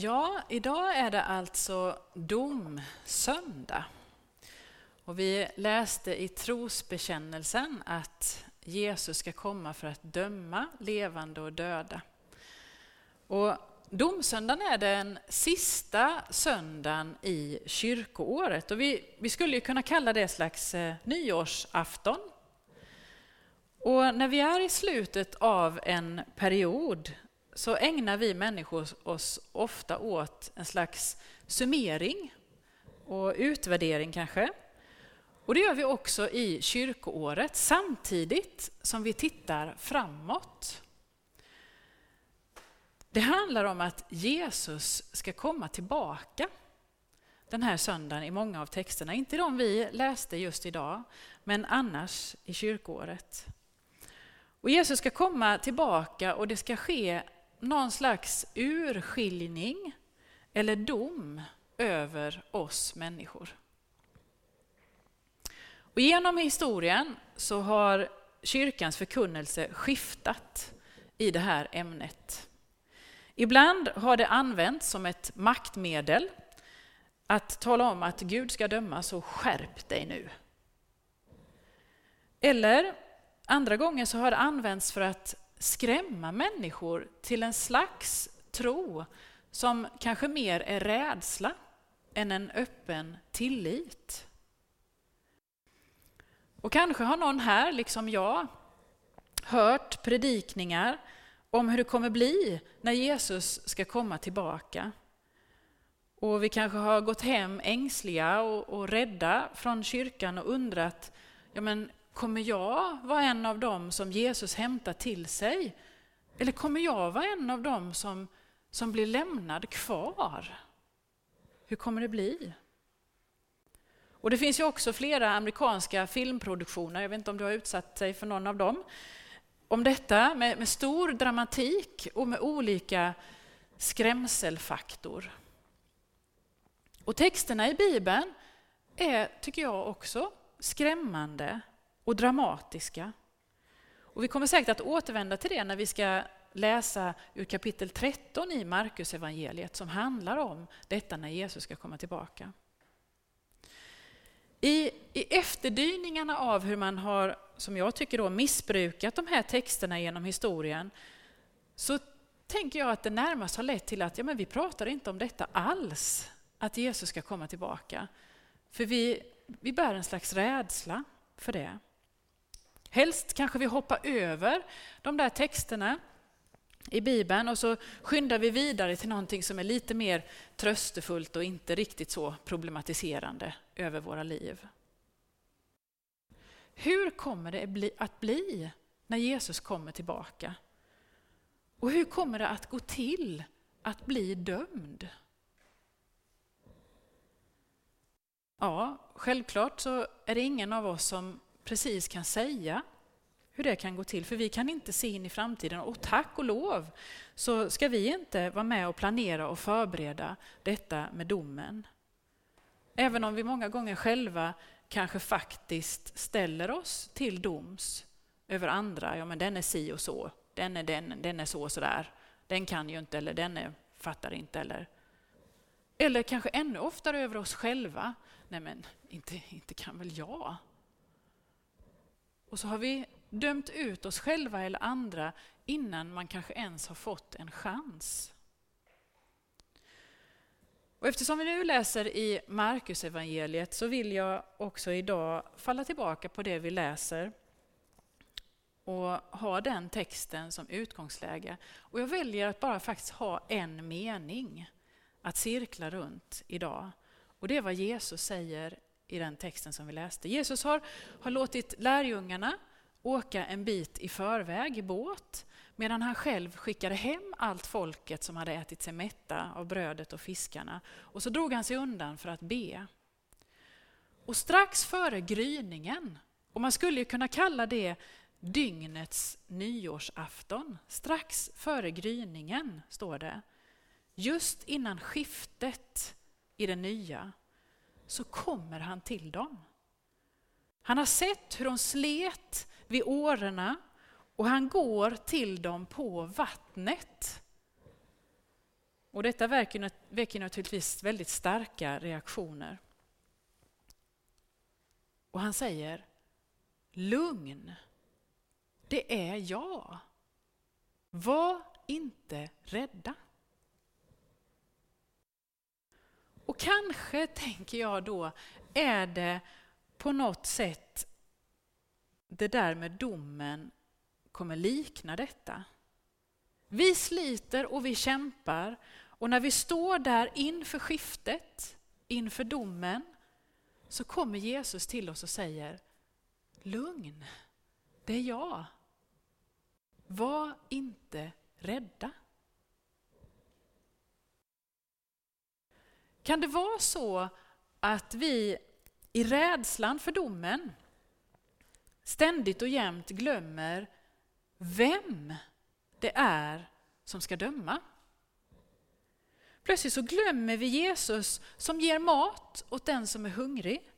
Ja, idag är det alltså domsöndag. Och vi läste i trosbekännelsen att Jesus ska komma för att döma levande och döda. Och domsöndagen är den sista söndagen i kyrkoåret och vi, vi skulle ju kunna kalla det slags eh, nyårsafton. Och när vi är i slutet av en period så ägnar vi människor oss ofta åt en slags summering och utvärdering kanske. Och det gör vi också i kyrkoåret samtidigt som vi tittar framåt. Det handlar om att Jesus ska komma tillbaka den här söndagen i många av texterna. Inte de vi läste just idag, men annars i kyrkoåret. Och Jesus ska komma tillbaka och det ska ske någon slags urskiljning eller dom över oss människor. Och genom historien så har kyrkans förkunnelse skiftat i det här ämnet. Ibland har det använts som ett maktmedel att tala om att Gud ska döma, så skärp dig nu. Eller andra gånger så har det använts för att skrämma människor till en slags tro som kanske mer är rädsla än en öppen tillit. Och kanske har någon här, liksom jag, hört predikningar om hur det kommer bli när Jesus ska komma tillbaka. Och vi kanske har gått hem ängsliga och, och rädda från kyrkan och undrat, ja men Kommer jag vara en av dem som Jesus hämtar till sig? Eller kommer jag vara en av dem som, som blir lämnad kvar? Hur kommer det bli? Och Det finns ju också flera amerikanska filmproduktioner, jag vet inte om du har utsatt dig för någon av dem, om detta med, med stor dramatik och med olika skrämselfaktor. Och texterna i Bibeln är, tycker jag också, skrämmande och dramatiska. Och vi kommer säkert att återvända till det när vi ska läsa ur kapitel 13 i Markus evangeliet som handlar om detta när Jesus ska komma tillbaka. I, I efterdyningarna av hur man har, som jag tycker, då, missbrukat de här texterna genom historien så tänker jag att det närmast har lett till att ja, men vi pratar inte om detta alls, att Jesus ska komma tillbaka. För vi, vi bär en slags rädsla för det. Helst kanske vi hoppar över de där texterna i Bibeln och så skyndar vi vidare till någonting som är lite mer tröstefullt och inte riktigt så problematiserande över våra liv. Hur kommer det att bli när Jesus kommer tillbaka? Och hur kommer det att gå till att bli dömd? Ja, självklart så är det ingen av oss som precis kan säga hur det kan gå till, för vi kan inte se in i framtiden. Och tack och lov så ska vi inte vara med och planera och förbereda detta med domen. Även om vi många gånger själva kanske faktiskt ställer oss till doms över andra. Ja, men den är si och så, den är, den, den är så och så där. Den kan ju inte, eller den är, fattar inte. Eller, eller kanske ännu oftare över oss själva. Nej, men inte, inte kan väl jag? Och så har vi dömt ut oss själva eller andra innan man kanske ens har fått en chans. Och eftersom vi nu läser i Marcus evangeliet så vill jag också idag falla tillbaka på det vi läser och ha den texten som utgångsläge. Och jag väljer att bara faktiskt ha en mening att cirkla runt idag. Och det är vad Jesus säger i den texten som vi läste. Jesus har, har låtit lärjungarna åka en bit i förväg i båt medan han själv skickade hem allt folket som hade ätit sig mätta av brödet och fiskarna. Och så drog han sig undan för att be. Och strax före gryningen, och man skulle ju kunna kalla det dygnets nyårsafton, strax före gryningen står det, just innan skiftet i det nya, så kommer han till dem. Han har sett hur de slet vid årorna och han går till dem på vattnet. Och detta väcker, väcker naturligtvis väldigt starka reaktioner. Och han säger, lugn, det är jag. Var inte rädda. Och kanske, tänker jag då, är det på något sätt det där med domen kommer likna detta. Vi sliter och vi kämpar och när vi står där inför skiftet, inför domen, så kommer Jesus till oss och säger Lugn, det är jag. Var inte rädda. Kan det vara så att vi i rädslan för domen ständigt och jämt glömmer vem det är som ska döma? Plötsligt så glömmer vi Jesus som ger mat åt den som är hungrig.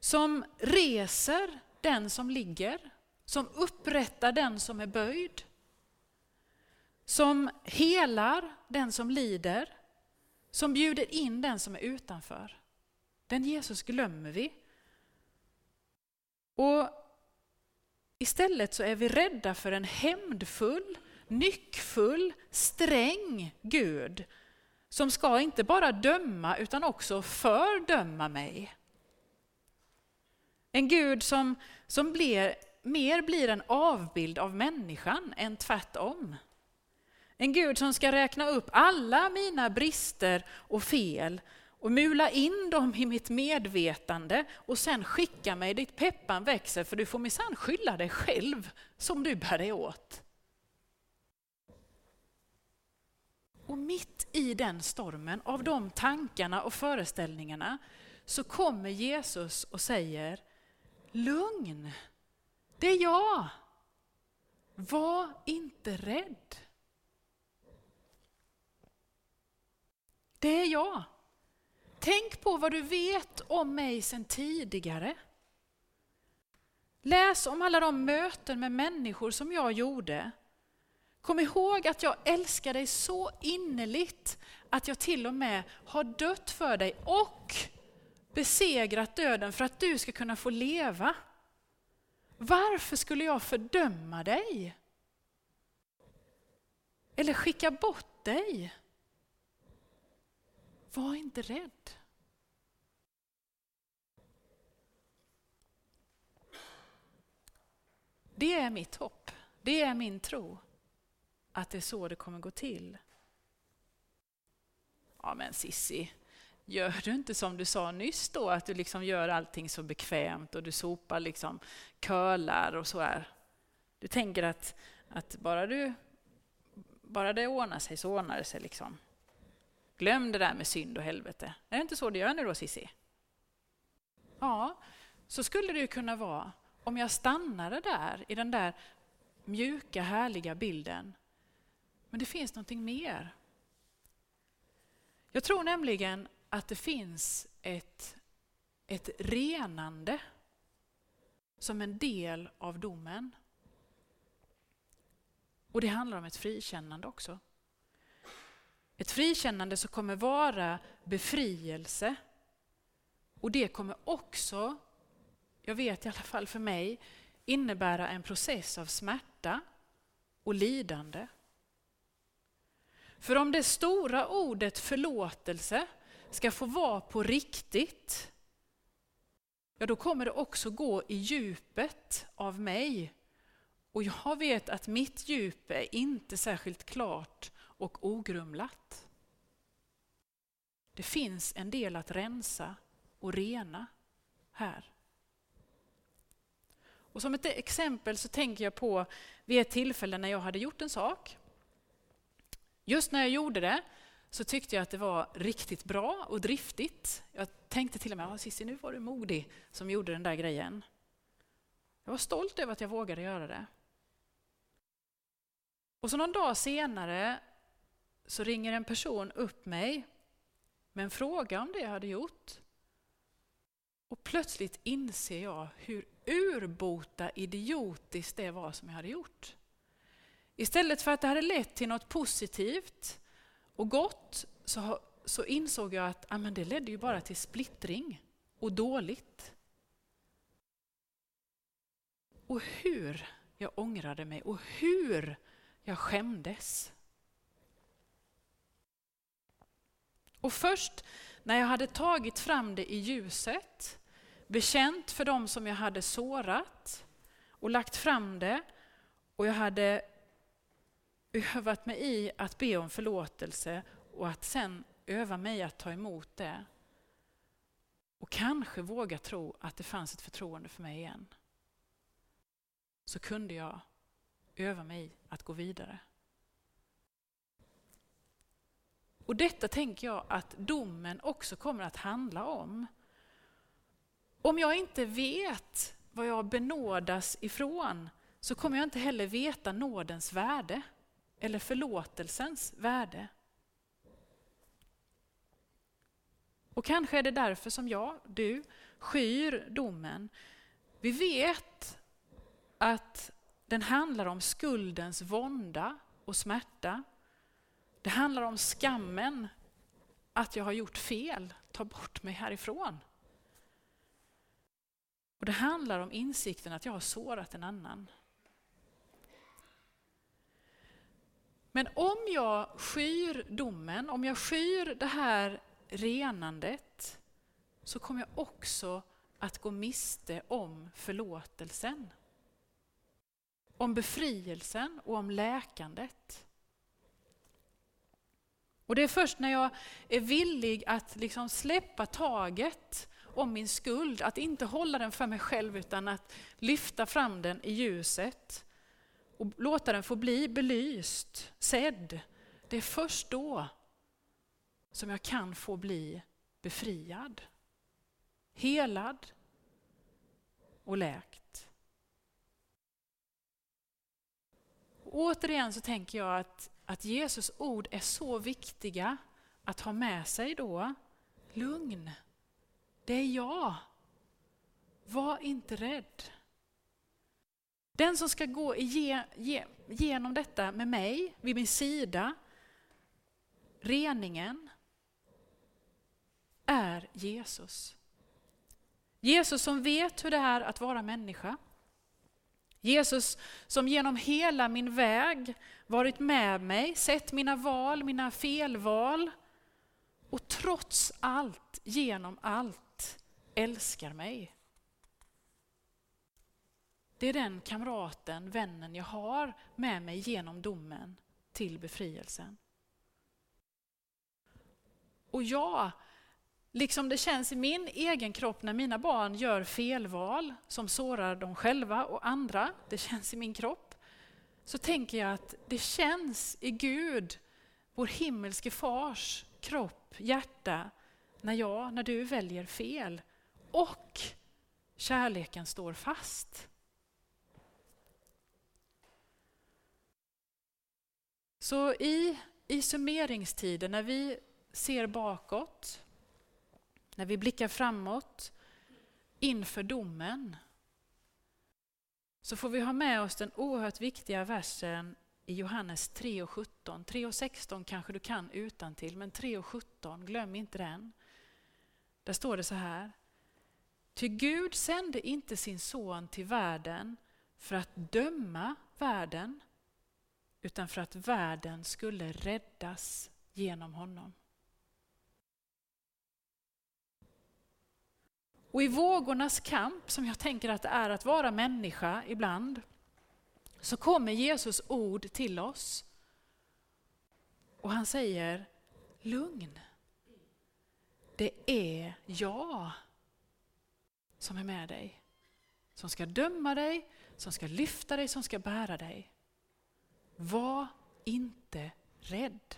Som reser den som ligger. Som upprättar den som är böjd. Som helar den som lider. Som bjuder in den som är utanför. Den Jesus glömmer vi. Och Istället så är vi rädda för en hämndfull, nyckfull, sträng Gud som ska inte bara döma utan också fördöma mig. En Gud som, som blir, mer blir en avbild av människan än tvärtom. En Gud som ska räkna upp alla mina brister och fel och mula in dem i mitt medvetande och sen skicka mig dit peppan växer för du får minsann skylla dig själv som du bär dig åt. Och mitt i den stormen av de tankarna och föreställningarna så kommer Jesus och säger Lugn, det är jag. Var inte rädd. Det är jag. Tänk på vad du vet om mig sedan tidigare. Läs om alla de möten med människor som jag gjorde. Kom ihåg att jag älskar dig så innerligt att jag till och med har dött för dig och besegrat döden för att du ska kunna få leva. Varför skulle jag fördöma dig? Eller skicka bort dig? Var inte rädd. Det är mitt hopp. Det är min tro. Att det är så det kommer gå till. Ja men Sissi, gör du inte som du sa nyss då, att du liksom gör allting så bekvämt och du sopar liksom curlar och så här. Du tänker att, att bara, du, bara det ordnar sig så ordnar det sig. liksom. Glöm det där med synd och helvete. Är det inte så du gör nu då Cissi? Ja, så skulle det ju kunna vara om jag stannade där i den där mjuka härliga bilden. Men det finns någonting mer. Jag tror nämligen att det finns ett, ett renande som en del av domen. Och det handlar om ett frikännande också. Ett frikännande som kommer vara befrielse. Och det kommer också, jag vet i alla fall för mig, innebära en process av smärta och lidande. För om det stora ordet förlåtelse ska få vara på riktigt, ja då kommer det också gå i djupet av mig. Och jag vet att mitt djup är inte särskilt klart och ogrumlat. Det finns en del att rensa och rena här. Och som ett exempel så tänker jag på vid ett tillfälle när jag hade gjort en sak. Just när jag gjorde det så tyckte jag att det var riktigt bra och driftigt. Jag tänkte till och med, Cissi nu var du modig som gjorde den där grejen. Jag var stolt över att jag vågade göra det. Och så någon dag senare så ringer en person upp mig med en fråga om det jag hade gjort. Och plötsligt inser jag hur urbota idiotiskt det var som jag hade gjort. Istället för att det hade lett till något positivt och gott så, så insåg jag att amen, det ledde ju bara till splittring och dåligt. Och hur jag ångrade mig och hur jag skämdes. Och först när jag hade tagit fram det i ljuset, bekänt för dem som jag hade sårat och lagt fram det och jag hade övat mig i att be om förlåtelse och att sen öva mig i att ta emot det. Och kanske våga tro att det fanns ett förtroende för mig igen. Så kunde jag öva mig i att gå vidare. Och detta tänker jag att domen också kommer att handla om. Om jag inte vet vad jag benådas ifrån så kommer jag inte heller veta nådens värde eller förlåtelsens värde. Och kanske är det därför som jag, du, skyr domen. Vi vet att den handlar om skuldens vånda och smärta. Det handlar om skammen, att jag har gjort fel, ta bort mig härifrån. Och Det handlar om insikten att jag har sårat en annan. Men om jag skyr domen, om jag skyr det här renandet, så kommer jag också att gå miste om förlåtelsen. Om befrielsen och om läkandet. Och det är först när jag är villig att liksom släppa taget om min skuld, att inte hålla den för mig själv utan att lyfta fram den i ljuset och låta den få bli belyst, sedd. Det är först då som jag kan få bli befriad, helad och läkt. Och återigen så tänker jag att, att Jesus ord är så viktiga att ha med sig då. Lugn, det är jag. Var inte rädd. Den som ska gå igenom detta med mig, vid min sida, reningen, är Jesus. Jesus som vet hur det är att vara människa. Jesus som genom hela min väg varit med mig, sett mina val, mina felval och trots allt, genom allt, älskar mig. Det är den kamraten, vännen jag har med mig genom domen till befrielsen. Och jag, liksom det känns i min egen kropp när mina barn gör felval som sårar dem själva och andra, det känns i min kropp, så tänker jag att det känns i Gud, vår himmelske fars kropp, hjärta, när jag, när du väljer fel. Och kärleken står fast. Så i, i summeringstiden, när vi ser bakåt, när vi blickar framåt inför domen, så får vi ha med oss den oerhört viktiga versen i Johannes 3 och 17. 3 och 16 kanske du kan utan till, men 3 och 17, glöm inte den. Där står det så här. Ty Gud sände inte sin son till världen för att döma världen, utan för att världen skulle räddas genom honom. Och i vågornas kamp, som jag tänker att det är att vara människa ibland, så kommer Jesus ord till oss. Och han säger, lugn. Det är jag som är med dig. Som ska döma dig, som ska lyfta dig, som ska bära dig. Var inte rädd.